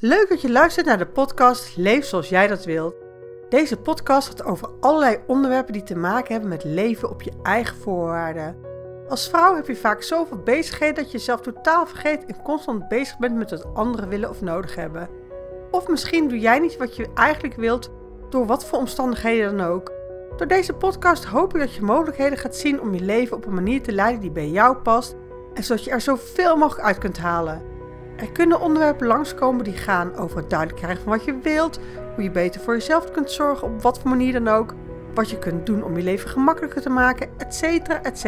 Leuk dat je luistert naar de podcast Leef zoals jij dat wilt. Deze podcast gaat over allerlei onderwerpen die te maken hebben met leven op je eigen voorwaarden. Als vrouw heb je vaak zoveel bezigheden dat je jezelf totaal vergeet en constant bezig bent met wat anderen willen of nodig hebben. Of misschien doe jij niet wat je eigenlijk wilt, door wat voor omstandigheden dan ook. Door deze podcast hoop ik dat je mogelijkheden gaat zien om je leven op een manier te leiden die bij jou past en zodat je er zoveel mogelijk uit kunt halen. Er kunnen onderwerpen langskomen die gaan over het duidelijk krijgen van wat je wilt, hoe je beter voor jezelf kunt zorgen op wat voor manier dan ook, wat je kunt doen om je leven gemakkelijker te maken, etc. etc.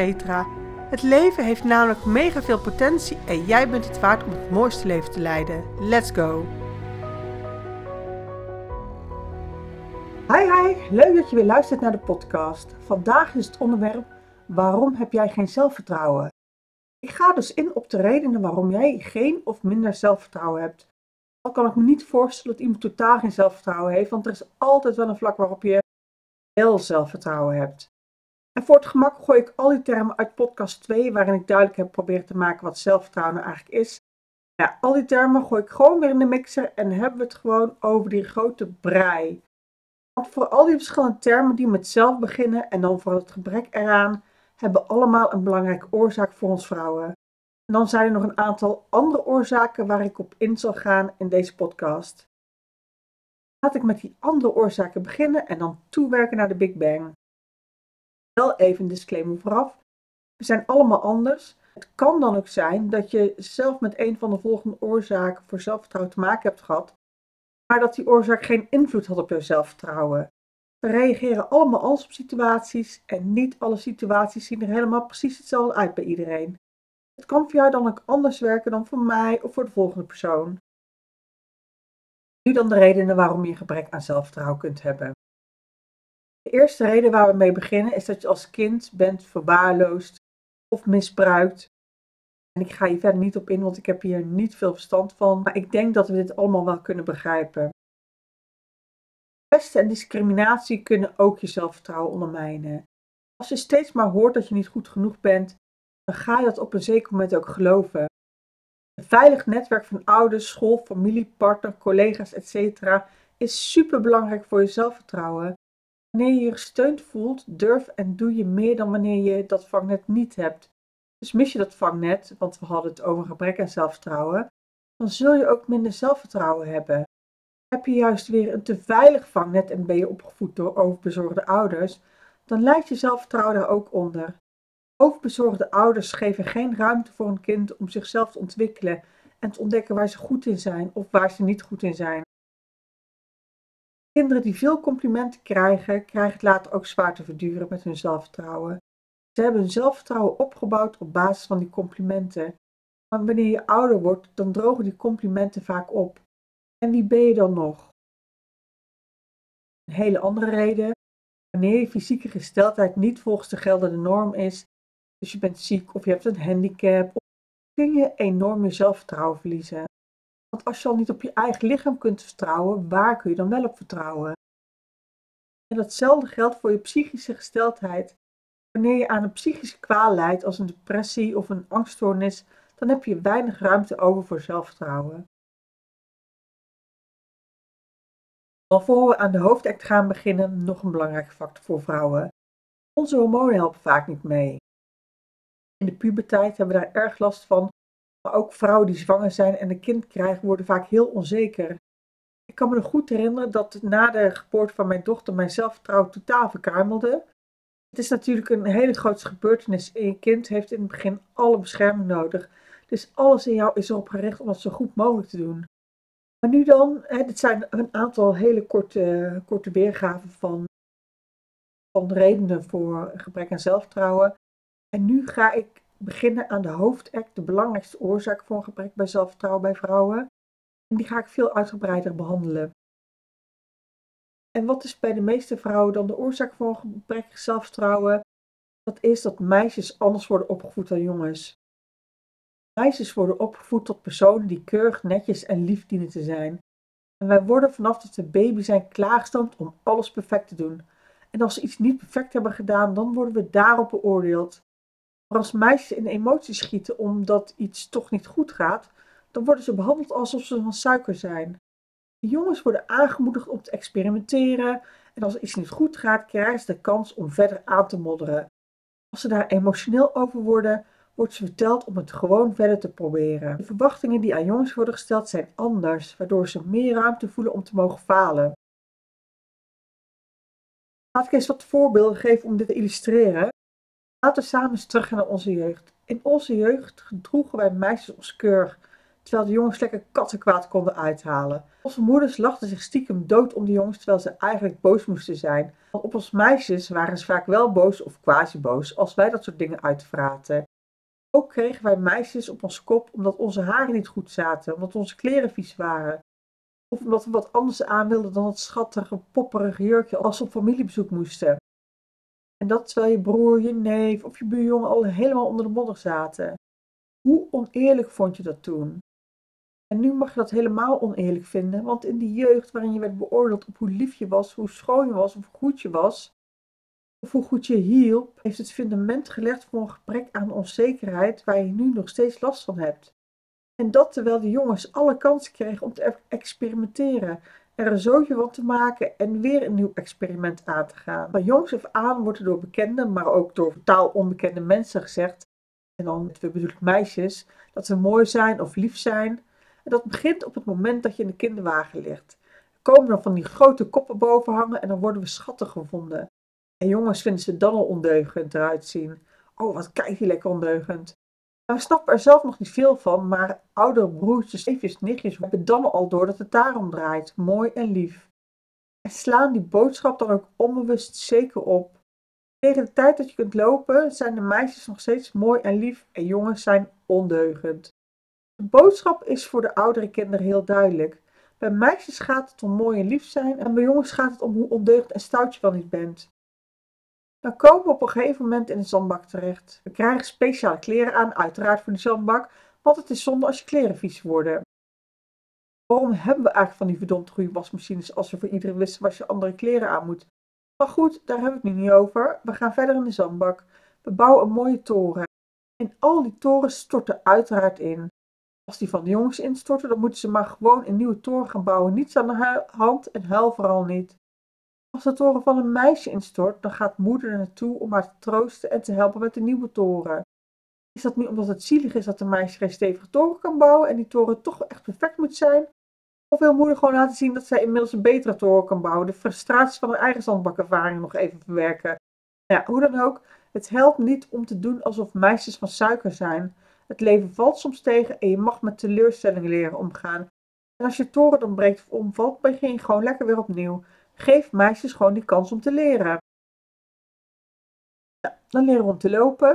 Het leven heeft namelijk mega veel potentie en jij bent het waard om het mooiste leven te leiden. Let's go! Hi hi, leuk dat je weer luistert naar de podcast. Vandaag is het onderwerp waarom heb jij geen zelfvertrouwen? Ik ga dus in op de redenen waarom jij geen of minder zelfvertrouwen hebt. Al kan ik me niet voorstellen dat iemand totaal geen zelfvertrouwen heeft, want er is altijd wel een vlak waarop je wel zelfvertrouwen hebt. En voor het gemak gooi ik al die termen uit podcast 2, waarin ik duidelijk heb proberen te maken wat zelfvertrouwen nou eigenlijk is. Ja, al die termen gooi ik gewoon weer in de mixer en hebben we het gewoon over die grote brei. Want voor al die verschillende termen die met zelf beginnen en dan voor het gebrek eraan, hebben allemaal een belangrijke oorzaak voor ons vrouwen. En dan zijn er nog een aantal andere oorzaken waar ik op in zal gaan in deze podcast. Laat ik met die andere oorzaken beginnen en dan toewerken naar de Big Bang. Wel even een disclaimer vooraf. We zijn allemaal anders. Het kan dan ook zijn dat je zelf met een van de volgende oorzaken voor zelfvertrouwen te maken hebt gehad, maar dat die oorzaak geen invloed had op je zelfvertrouwen. We reageren allemaal anders op situaties en niet alle situaties zien er helemaal precies hetzelfde uit bij iedereen. Het kan voor jou dan ook anders werken dan voor mij of voor de volgende persoon. Nu dan de redenen waarom je gebrek aan zelfvertrouwen kunt hebben. De eerste reden waar we mee beginnen is dat je als kind bent verwaarloosd of misbruikt. En ik ga hier verder niet op in, want ik heb hier niet veel verstand van. Maar ik denk dat we dit allemaal wel kunnen begrijpen. Pesten en discriminatie kunnen ook je zelfvertrouwen ondermijnen. Als je steeds maar hoort dat je niet goed genoeg bent, dan ga je dat op een zeker moment ook geloven. Een veilig netwerk van ouders, school, familie, partner, collega's, etc. is super belangrijk voor je zelfvertrouwen. Wanneer je je gesteund voelt, durf en doe je meer dan wanneer je dat vangnet niet hebt. Dus mis je dat vangnet, want we hadden het over gebrek aan zelfvertrouwen, dan zul je ook minder zelfvertrouwen hebben. Heb je juist weer een te veilig vangnet en ben je opgevoed door overbezorgde ouders, dan lijkt je zelfvertrouwen daar ook onder. Overbezorgde ouders geven geen ruimte voor een kind om zichzelf te ontwikkelen en te ontdekken waar ze goed in zijn of waar ze niet goed in zijn. Kinderen die veel complimenten krijgen, krijgen het later ook zwaar te verduren met hun zelfvertrouwen. Ze hebben hun zelfvertrouwen opgebouwd op basis van die complimenten. Maar wanneer je ouder wordt, dan drogen die complimenten vaak op. En wie ben je dan nog? Een hele andere reden. Wanneer je fysieke gesteldheid niet volgens de geldende norm is, dus je bent ziek of je hebt een handicap, kun je enorm je zelfvertrouwen verliezen. Want als je al niet op je eigen lichaam kunt vertrouwen, waar kun je dan wel op vertrouwen? En datzelfde geldt voor je psychische gesteldheid. Wanneer je aan een psychische kwaal lijdt, als een depressie of een angststoornis, dan heb je weinig ruimte over voor zelfvertrouwen. Voor we aan de hoofdact gaan beginnen, nog een belangrijke factor voor vrouwen. Onze hormonen helpen vaak niet mee. In de puberteit hebben we daar erg last van, maar ook vrouwen die zwanger zijn en een kind krijgen worden vaak heel onzeker. Ik kan me nog goed herinneren dat na de geboorte van mijn dochter mijn zelfvertrouwen totaal verkuimelde. Het is natuurlijk een hele grote gebeurtenis en je kind heeft in het begin alle bescherming nodig. Dus alles in jou is erop gericht om het zo goed mogelijk te doen. Maar nu dan, dit zijn een aantal hele korte, korte weergaven van, van redenen voor gebrek aan zelfvertrouwen. En nu ga ik beginnen aan de hoofdact, de belangrijkste oorzaak een gebrek bij zelfvertrouwen bij vrouwen. En die ga ik veel uitgebreider behandelen. En wat is bij de meeste vrouwen dan de oorzaak een gebrek aan zelfvertrouwen? Dat is dat meisjes anders worden opgevoed dan jongens. Meisjes worden opgevoed tot personen die keurig, netjes en lief dienen te zijn. En wij worden vanaf dat we baby zijn klaargestoomd om alles perfect te doen. En als ze iets niet perfect hebben gedaan, dan worden we daarop beoordeeld. Maar als meisjes in emoties schieten omdat iets toch niet goed gaat, dan worden ze behandeld alsof ze van suiker zijn. De jongens worden aangemoedigd om te experimenteren en als iets niet goed gaat, krijgen ze de kans om verder aan te modderen. Als ze daar emotioneel over worden, wordt ze verteld om het gewoon verder te proberen. De verwachtingen die aan jongens worden gesteld zijn anders, waardoor ze meer ruimte voelen om te mogen falen. Laat ik eens wat voorbeelden geven om dit te illustreren. Laten we samen eens naar onze jeugd. In onze jeugd gedroegen wij meisjes ons keurig, terwijl de jongens lekker kattenkwaad konden uithalen. Onze moeders lachten zich stiekem dood om de jongens, terwijl ze eigenlijk boos moesten zijn. Want op ons meisjes waren ze vaak wel boos of quasi boos als wij dat soort dingen uitvraten. Ook kregen wij meisjes op ons kop omdat onze haren niet goed zaten, omdat onze kleren vies waren. Of omdat we wat anders aan wilden dan het schattige, popperige jurkje als we op familiebezoek moesten. En dat terwijl je broer, je neef of je buurjongen al helemaal onder de modder zaten. Hoe oneerlijk vond je dat toen? En nu mag je dat helemaal oneerlijk vinden, want in die jeugd waarin je werd beoordeeld op hoe lief je was, hoe schoon je was of hoe goed je was, of hoe goed je hielp, heeft het fundament gelegd voor een gebrek aan onzekerheid waar je nu nog steeds last van hebt. En dat terwijl de jongens alle kansen kregen om te experimenteren, er een zootje van te maken en weer een nieuw experiment aan te gaan. Van jongs af aan wordt er door bekende, maar ook door totaal onbekende mensen gezegd, en dan bedoel ik meisjes, dat ze mooi zijn of lief zijn. En dat begint op het moment dat je in de kinderwagen ligt. Er komen dan van die grote koppen boven hangen en dan worden we schatten gevonden. En jongens vinden ze dan al ondeugend eruit zien. Oh, wat kijkt hij lekker ondeugend. We snappen er zelf nog niet veel van, maar oudere broertjes, neefjes, nichtjes hebben dan al door dat het daarom draait. Mooi en lief. En slaan die boodschap dan ook onbewust zeker op. Tegen de tijd dat je kunt lopen zijn de meisjes nog steeds mooi en lief en jongens zijn ondeugend. De boodschap is voor de oudere kinderen heel duidelijk. Bij meisjes gaat het om mooi en lief zijn en bij jongens gaat het om hoe ondeugend en stout je wel niet bent. Dan komen we op een gegeven moment in de zandbak terecht. We krijgen speciale kleren aan, uiteraard voor de zandbak, want het is zonde als je kleren vies worden. Waarom hebben we eigenlijk van die verdomd goede wasmachines als we voor iedere was je andere kleren aan moet? Maar goed, daar hebben we het nu niet over. We gaan verder in de zandbak. We bouwen een mooie toren. En al die torens storten uiteraard in. Als die van de jongens instorten, dan moeten ze maar gewoon een nieuwe toren gaan bouwen. Niets aan de hand en huil vooral niet. Als de toren van een meisje instort, dan gaat moeder er naartoe om haar te troosten en te helpen met de nieuwe toren. Is dat niet omdat het zielig is dat de meisje geen stevige toren kan bouwen en die toren toch echt perfect moet zijn? Of wil moeder gewoon laten zien dat zij inmiddels een betere toren kan bouwen, de frustraties van haar eigen zandbakervaring nog even verwerken? Ja, hoe dan ook, het helpt niet om te doen alsof meisjes van suiker zijn. Het leven valt soms tegen en je mag met teleurstellingen leren omgaan. En als je toren dan breekt of omvalt, begin je gewoon lekker weer opnieuw. Geef meisjes gewoon die kans om te leren. dan leren we om te lopen.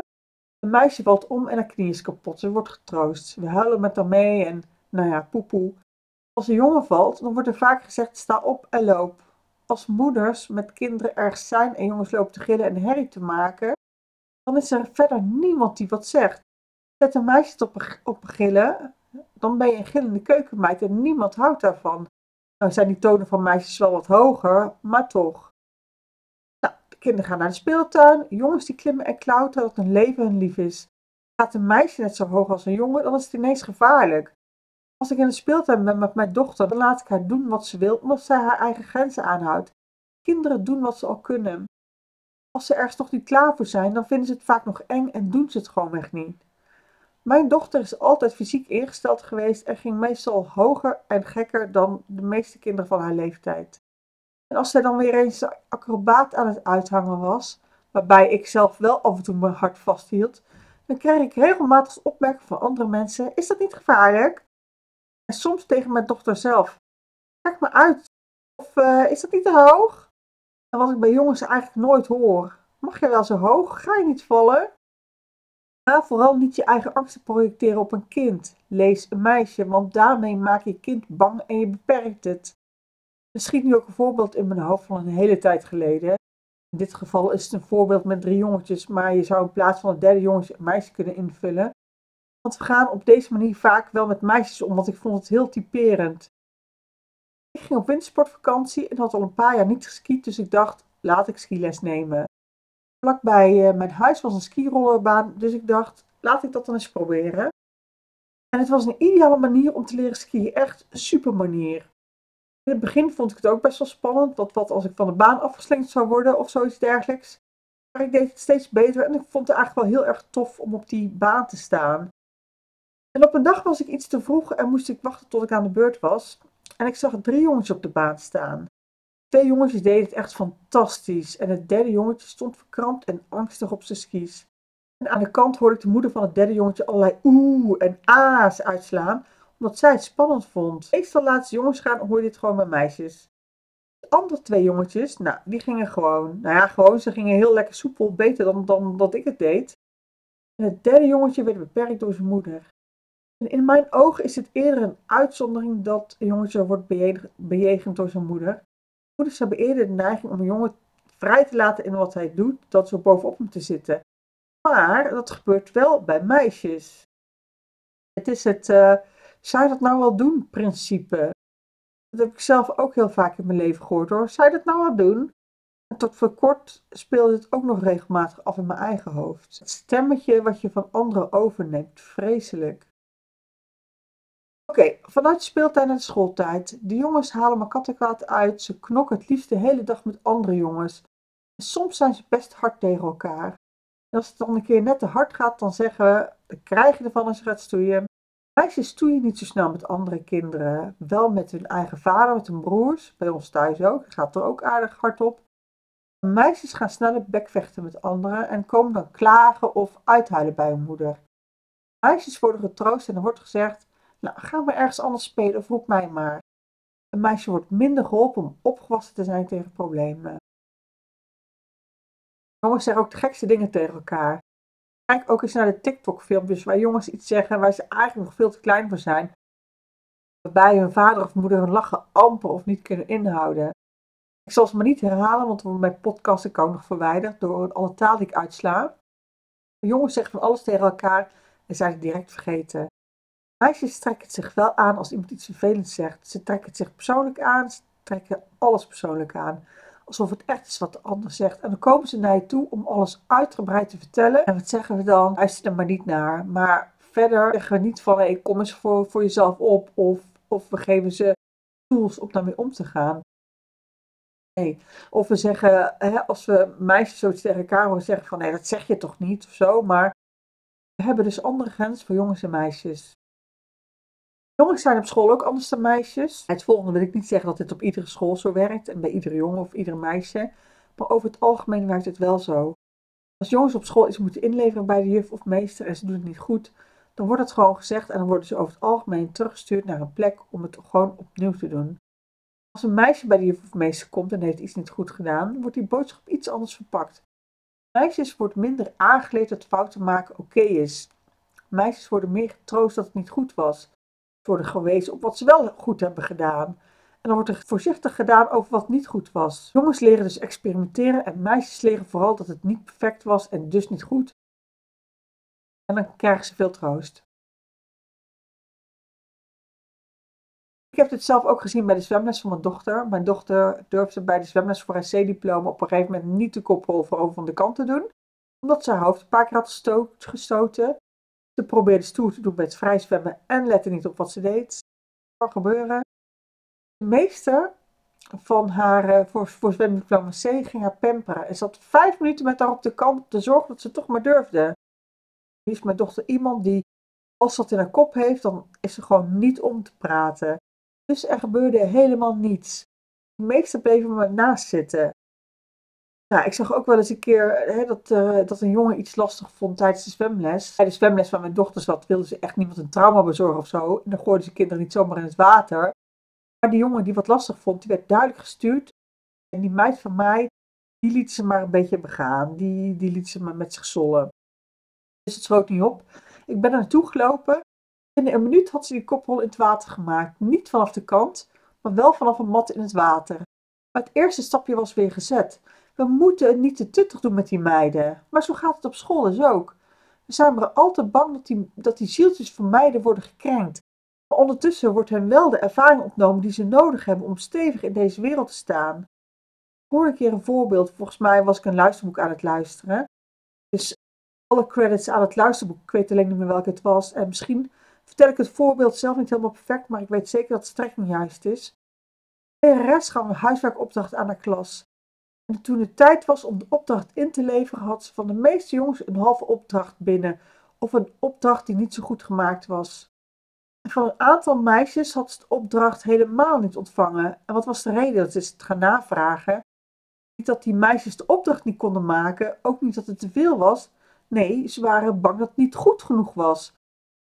Een meisje valt om en haar knie is kapot. Ze wordt getroost. We huilen met haar mee en, nou ja, poepoe. Als een jongen valt, dan wordt er vaak gezegd: sta op en loop. Als moeders met kinderen ergens zijn en jongens lopen te gillen en herrie te maken, dan is er verder niemand die wat zegt. Zet een meisje op, op gillen, dan ben je een gillende keukenmeid en niemand houdt daarvan. Zijn die tonen van meisjes wel wat hoger, maar toch. Nou, de kinderen gaan naar de speeltuin. Jongens die klimmen en klauteren dat hun leven hun lief is. Gaat een meisje net zo hoog als een jongen, dan is het ineens gevaarlijk. Als ik in de speeltuin ben met mijn dochter, dan laat ik haar doen wat ze wil, omdat zij haar eigen grenzen aanhoudt. Kinderen doen wat ze al kunnen. Als ze ergens nog niet klaar voor zijn, dan vinden ze het vaak nog eng en doen ze het gewoonweg niet. Mijn dochter is altijd fysiek ingesteld geweest en ging meestal hoger en gekker dan de meeste kinderen van haar leeftijd. En als zij dan weer eens acrobaat aan het uithangen was, waarbij ik zelf wel af en toe mijn hart vasthield, dan kreeg ik regelmatig opmerkingen van andere mensen: Is dat niet gevaarlijk? En soms tegen mijn dochter zelf: Kijk me uit. Of uh, is dat niet te hoog? En wat ik bij jongens eigenlijk nooit hoor: Mag je wel zo hoog? Ga je niet vallen? Ga vooral niet je eigen angsten projecteren op een kind. Lees een meisje, want daarmee maak je kind bang en je beperkt het. Schiet nu ook een voorbeeld in mijn hoofd van een hele tijd geleden. In dit geval is het een voorbeeld met drie jongetjes, maar je zou in plaats van het derde jongetje een meisje kunnen invullen. Want we gaan op deze manier vaak wel met meisjes om, want ik vond het heel typerend. Ik ging op wintersportvakantie en had al een paar jaar niet geskiet, dus ik dacht, laat ik skiles nemen. Vlakbij uh, mijn huis was een skirollerbaan, dus ik dacht, laat ik dat dan eens proberen. En het was een ideale manier om te leren skiën. Echt een super manier. In het begin vond ik het ook best wel spannend. Wat, wat als ik van de baan afgeslingerd zou worden of zoiets dergelijks. Maar ik deed het steeds beter en ik vond het eigenlijk wel heel erg tof om op die baan te staan. En op een dag was ik iets te vroeg en moest ik wachten tot ik aan de beurt was. En ik zag drie jongens op de baan staan. Twee jongetjes deden het echt fantastisch en het derde jongetje stond verkrampt en angstig op zijn skis. En aan de kant hoorde ik de moeder van het derde jongetje allerlei oeh en a's uitslaan, omdat zij het spannend vond. Meestal laat ze jongens gaan, hoor je dit gewoon bij meisjes. De andere twee jongetjes, nou, die gingen gewoon, nou ja, gewoon, ze gingen heel lekker soepel, beter dan, dan dat ik het deed. En het derde jongetje werd beperkt door zijn moeder. En in mijn ogen is het eerder een uitzondering dat een jongetje wordt bejegend door zijn moeder. Moeders hebben eerder de neiging om een jongen vrij te laten in wat hij doet, dan zo bovenop hem te zitten. Maar dat gebeurt wel bij meisjes. Het is het, uh, zou je dat nou wel doen, principe. Dat heb ik zelf ook heel vaak in mijn leven gehoord hoor. Zou je dat nou wel doen? En tot voor kort speelde het ook nog regelmatig af in mijn eigen hoofd. Het stemmetje wat je van anderen overneemt, vreselijk. Oké, vanuit speeltijd naar schooltijd. De jongens halen me kattenkwaad uit. Ze knokken het liefst de hele dag met andere jongens. En soms zijn ze best hard tegen elkaar. En als het dan een keer net te hard gaat, dan zeggen we, dan krijg je ervan als je gaat stoeien. Meisjes stoeien niet zo snel met andere kinderen. Wel met hun eigen vader, met hun broers. Bij ons thuis ook. Dat gaat er ook aardig hard op. Meisjes gaan sneller bekvechten met anderen en komen dan klagen of uithuilen bij hun moeder. Meisjes worden getroost en er wordt gezegd: Nou, ga maar ergens anders spelen of roep mij maar. Een meisje wordt minder geholpen om opgewassen te zijn tegen problemen. Jongens zeggen ook de gekste dingen tegen elkaar. Kijk ook eens naar de TikTok-filmpjes waar jongens iets zeggen waar ze eigenlijk nog veel te klein voor zijn. Waarbij hun vader of moeder hun lachen amper of niet kunnen inhouden. Ik zal ze maar niet herhalen, want mijn podcast ook nog verwijderd door alle taal die ik uitsla. Jongens zeggen van alles tegen elkaar en zijn het direct vergeten. Meisjes trekken het zich wel aan als iemand iets vervelends zegt. Ze trekken het zich persoonlijk aan, ze trekken alles persoonlijk aan alsof het echt is wat de ander zegt. En dan komen ze naar je toe om alles uitgebreid te vertellen. En wat zeggen we dan? Luister er maar niet naar. Maar verder zeggen we niet van, hey, kom eens voor, voor jezelf op. Of, of we geven ze tools om daarmee om te gaan. Nee. Of we zeggen, hè, als we meisjes zoiets tegen elkaar horen zeggen van, nee, dat zeg je toch niet of zo. Maar we hebben dus andere grenzen voor jongens en meisjes. Jongens zijn op school ook anders dan meisjes. Het volgende wil ik niet zeggen dat dit op iedere school zo werkt en bij iedere jongen of iedere meisje. Maar over het algemeen werkt het wel zo. Als jongens op school iets moeten inleveren bij de juf of meester en ze doen het niet goed, dan wordt het gewoon gezegd en dan worden ze over het algemeen teruggestuurd naar een plek om het gewoon opnieuw te doen. Als een meisje bij de juf of meester komt en heeft iets niet goed gedaan, wordt die boodschap iets anders verpakt. Meisjes wordt minder aangeleerd dat fouten maken oké is. Meisjes worden meer getroost dat het niet goed was worden gewezen op wat ze wel goed hebben gedaan. En dan wordt er voorzichtig gedaan over wat niet goed was. Jongens leren dus experimenteren en meisjes leren vooral dat het niet perfect was en dus niet goed. En dan krijgen ze veel troost. Ik heb dit zelf ook gezien bij de zwemles van mijn dochter. Mijn dochter durfde bij de zwemles voor haar C-diploma op een gegeven moment niet de koprol voor over van de kant te doen. Omdat ze haar hoofd een paar keer had gestoten. Ze probeerde stoer te doen het vrij zwemmen en lette niet op wat ze deed. Dat kan gebeuren. De meester van haar uh, voor, voor zwemdiploma C ging haar pamperen. En zat vijf minuten met haar op de kant om te zorgen dat ze toch maar durfde. Nu mijn dochter iemand die, als dat in haar kop heeft, dan is ze gewoon niet om te praten. Dus er gebeurde helemaal niets. De meester bleven maar naast zitten. Ja, ik zag ook wel eens een keer hè, dat, uh, dat een jongen iets lastig vond tijdens de zwemles. Bij de zwemles van mijn dochter zat, wilden ze echt niemand een trauma bezorgen of zo. En dan gooiden ze kinderen niet zomaar in het water. Maar die jongen die wat lastig vond, die werd duidelijk gestuurd. En die meid van mij, die liet ze maar een beetje begaan. Die, die liet ze maar met zich zollen. Dus het schoot niet op. Ik ben er naartoe gelopen. In een minuut had ze die koprol in het water gemaakt. Niet vanaf de kant, maar wel vanaf een mat in het water. Maar het eerste stapje was weer gezet. We moeten het niet te tuttig doen met die meiden. Maar zo gaat het op school dus ook. We zijn maar altijd bang dat die, zieltjes van meiden worden gekrenkt. Maar ondertussen wordt hen wel de ervaring ontnomen die ze nodig hebben om stevig in deze wereld te staan. Ik een keer een voorbeeld. Volgens mij was ik een luisterboek aan het luisteren. Dus alle credits aan het luisterboek. Ik weet alleen niet meer welke het was. En misschien vertel ik het voorbeeld zelf niet helemaal perfect, maar ik weet zeker dat de strekking juist is. De lerares gaf een huiswerkopdracht aan haar klas. En toen het tijd was om de opdracht in te leveren, had ze van de meeste jongens een halve opdracht binnen, of een opdracht die niet zo goed gemaakt was. En van een aantal meisjes had ze de opdracht helemaal niet ontvangen. En wat was de reden? Dat is het gaan navragen. Niet dat die meisjes de opdracht niet konden maken, ook niet dat het te veel was. Nee, ze waren bang dat het niet goed genoeg was.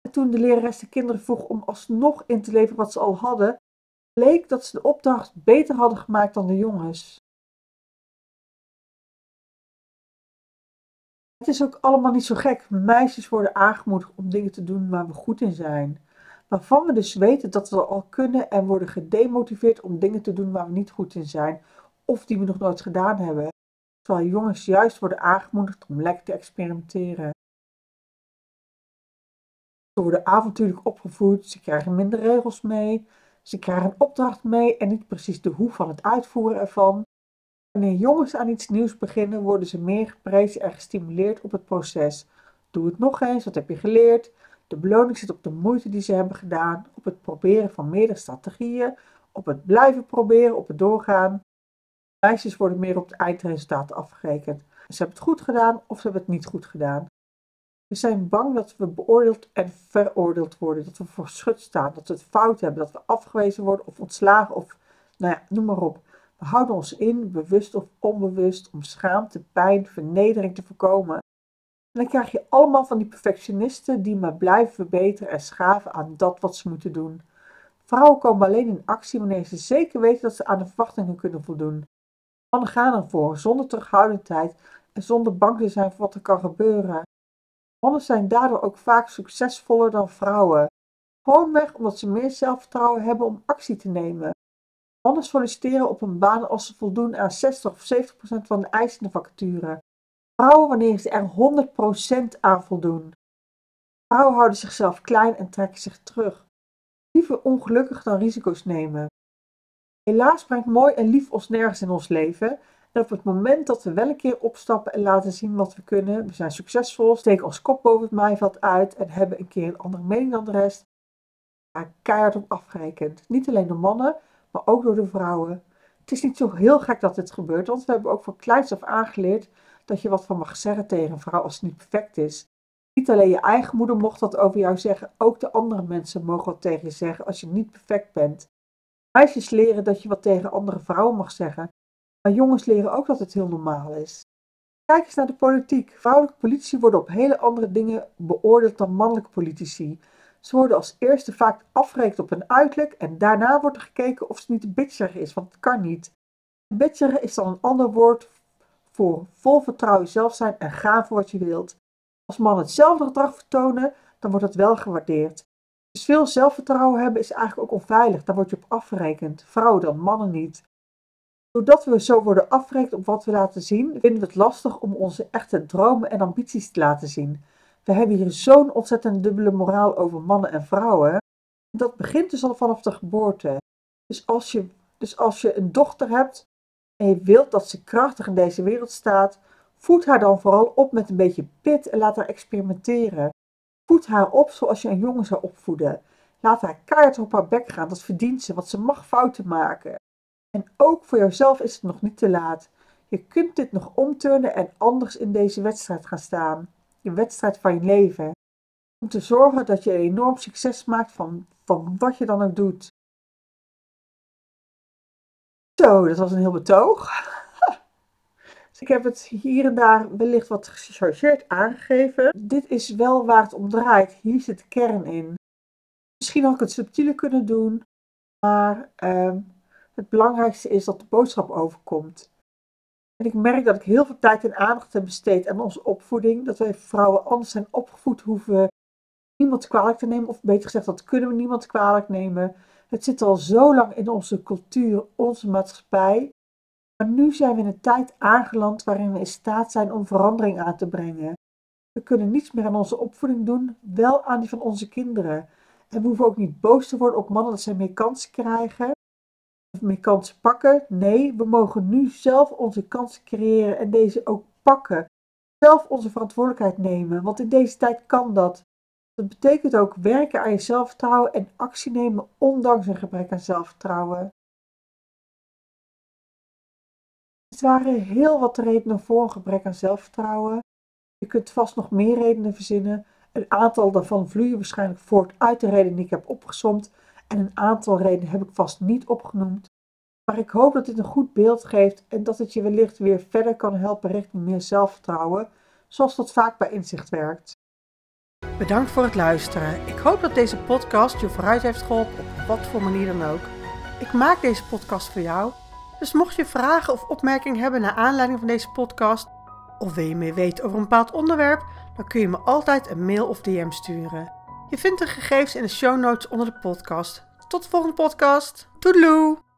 En toen de lerares de kinderen vroeg om alsnog in te leveren wat ze al hadden, bleek dat ze de opdracht beter hadden gemaakt dan de jongens. Het is ook allemaal niet zo gek. Meisjes worden aangemoedigd om dingen te doen waar we goed in zijn. Waarvan we dus weten dat we al kunnen en worden gedemotiveerd om dingen te doen waar we niet goed in zijn of die we nog nooit gedaan hebben. Terwijl jongens juist worden aangemoedigd om lekker te experimenteren. Ze worden avontuurlijk opgevoed, ze krijgen minder regels mee, ze krijgen een opdracht mee en niet precies de hoe van het uitvoeren ervan. Wanneer jongens aan iets nieuws beginnen, worden ze meer geprezen en gestimuleerd op het proces. Doe het nog eens, wat heb je geleerd? De beloning zit op de moeite die ze hebben gedaan, op het proberen van meerdere strategieën, op het blijven proberen, op het doorgaan. Meisjes worden meer op het eindresultaat afgerekend. Ze hebben het goed gedaan of ze hebben het niet goed gedaan. We zijn bang dat we beoordeeld en veroordeeld worden, dat we voor schut staan, dat we het fout hebben, dat we afgewezen worden of ontslagen of, nou ja, noem maar op. We houden ons in, bewust of onbewust, om schaamte, pijn, vernedering te voorkomen. En dan krijg je allemaal van die perfectionisten die maar blijven verbeteren en schaven aan dat wat ze moeten doen. Vrouwen komen alleen in actie wanneer ze zeker weten dat ze aan de verwachtingen kunnen voldoen. Mannen gaan ervoor, zonder terughoudendheid en zonder bang te zijn voor wat er kan gebeuren. Mannen zijn daardoor ook vaak succesvoller dan vrouwen. Gewoonweg omdat ze meer zelfvertrouwen hebben om actie te nemen. Mannen solliciteren op een baan als ze voldoen aan 60 of 70 procent van de eisende vacature. Vrouwen wanneer ze er 100 procent aan voldoen. Vrouwen houden zichzelf klein en trekken zich terug. Liever ongelukkig dan risico's nemen. Helaas brengt mooi en lief ons nergens in ons leven. En op het moment dat we wel een keer opstappen en laten zien wat we kunnen, we zijn succesvol, steken ons kop boven het maaiveld uit en hebben een keer een andere mening dan de rest, daar keihard op afgerekend. Niet alleen door mannen, maar ook door de vrouwen. Het is niet zo heel gek dat dit gebeurt, want we hebben ook van kleins af aangeleerd dat je wat van mag zeggen tegen een vrouw als het niet perfect is. Niet alleen je eigen moeder mocht dat over jou zeggen, ook de andere mensen mogen wat tegen je zeggen als je niet perfect bent. Meisjes leren dat je wat tegen andere vrouwen mag zeggen, maar jongens leren ook dat het heel normaal is. Kijk eens naar de politiek. Vrouwelijke politici worden op hele andere dingen beoordeeld dan mannelijke politici. Ze worden als eerste vaak afgerekend op hun uiterlijk en daarna wordt er gekeken of ze niet bitcherig is, want het kan niet. Bitcherig is dan een ander woord voor vol vertrouwen zelf zijn en gaan voor wat je wilt. Als mannen hetzelfde gedrag vertonen, dan wordt het wel gewaardeerd. Dus veel zelfvertrouwen hebben is eigenlijk ook onveilig, daar word je op afgerekend. Vrouwen dan, mannen niet. Doordat we zo worden afgerekend op wat we laten zien, vinden we het lastig om onze echte dromen en ambities te laten zien. We hebben hier zo'n ontzettend dubbele moraal over mannen en vrouwen. Dat begint dus al vanaf de geboorte. Dus als je, dus als je een dochter hebt en je wilt dat ze krachtig in deze wereld staat, voed haar dan vooral op met een beetje pit en laat haar experimenteren. Voed haar op zoals je een jongen zou opvoeden. Laat haar keihard op haar bek gaan, dat verdient ze, want ze mag fouten maken. En ook voor jouzelf is het nog niet te laat. Je kunt dit nog omturnen en anders in deze wedstrijd gaan staan. Je wedstrijd van je leven. Om te zorgen dat je een enorm succes maakt van, van wat je dan ook doet. Zo, dat was een heel betoog. Dus ik heb het hier en daar wellicht wat gechargeerd aangegeven. Dit is wel waar het om draait. Hier zit de kern in. Misschien had ik het subtieler kunnen doen, maar ehm, het belangrijkste is dat de boodschap overkomt. En ik merk dat ik heel veel tijd en aandacht heb besteed aan onze opvoeding. Dat wij vrouwen anders zijn opgevoed, hoeven niemand kwalijk te nemen. Of beter gezegd, dat kunnen we niemand kwalijk nemen. Het zit al zo lang in onze cultuur, onze maatschappij. Maar nu zijn we in een tijd aangeland waarin we in staat zijn om verandering aan te brengen. We kunnen niets meer aan onze opvoeding doen, wel aan die van onze kinderen. En we hoeven ook niet boos te worden op mannen dat zij meer kansen krijgen meer kansen pakken. Nee, we mogen nu zelf onze kansen creëren en deze ook pakken. Zelf onze verantwoordelijkheid nemen, want in deze tijd kan dat. Dat betekent ook werken aan je zelfvertrouwen en actie nemen ondanks een gebrek aan zelfvertrouwen. Er waren heel wat redenen voor een gebrek aan zelfvertrouwen. Je kunt vast nog meer redenen verzinnen. Een aantal daarvan vloeien waarschijnlijk voort uit de redenen die ik heb opgesomd. En een aantal redenen heb ik vast niet opgenoemd. Maar ik hoop dat dit een goed beeld geeft en dat het je wellicht weer verder kan helpen richting meer zelfvertrouwen, zoals dat vaak bij inzicht werkt. Bedankt voor het luisteren. Ik hoop dat deze podcast je vooruit heeft geholpen op wat voor manier dan ook. Ik maak deze podcast voor jou. Dus mocht je vragen of opmerkingen hebben naar aanleiding van deze podcast, of wil je meer weten over een bepaald onderwerp, dan kun je me altijd een mail of DM sturen. Je vindt de gegevens in de show notes onder de podcast. Tot de volgende podcast. Toedeloe!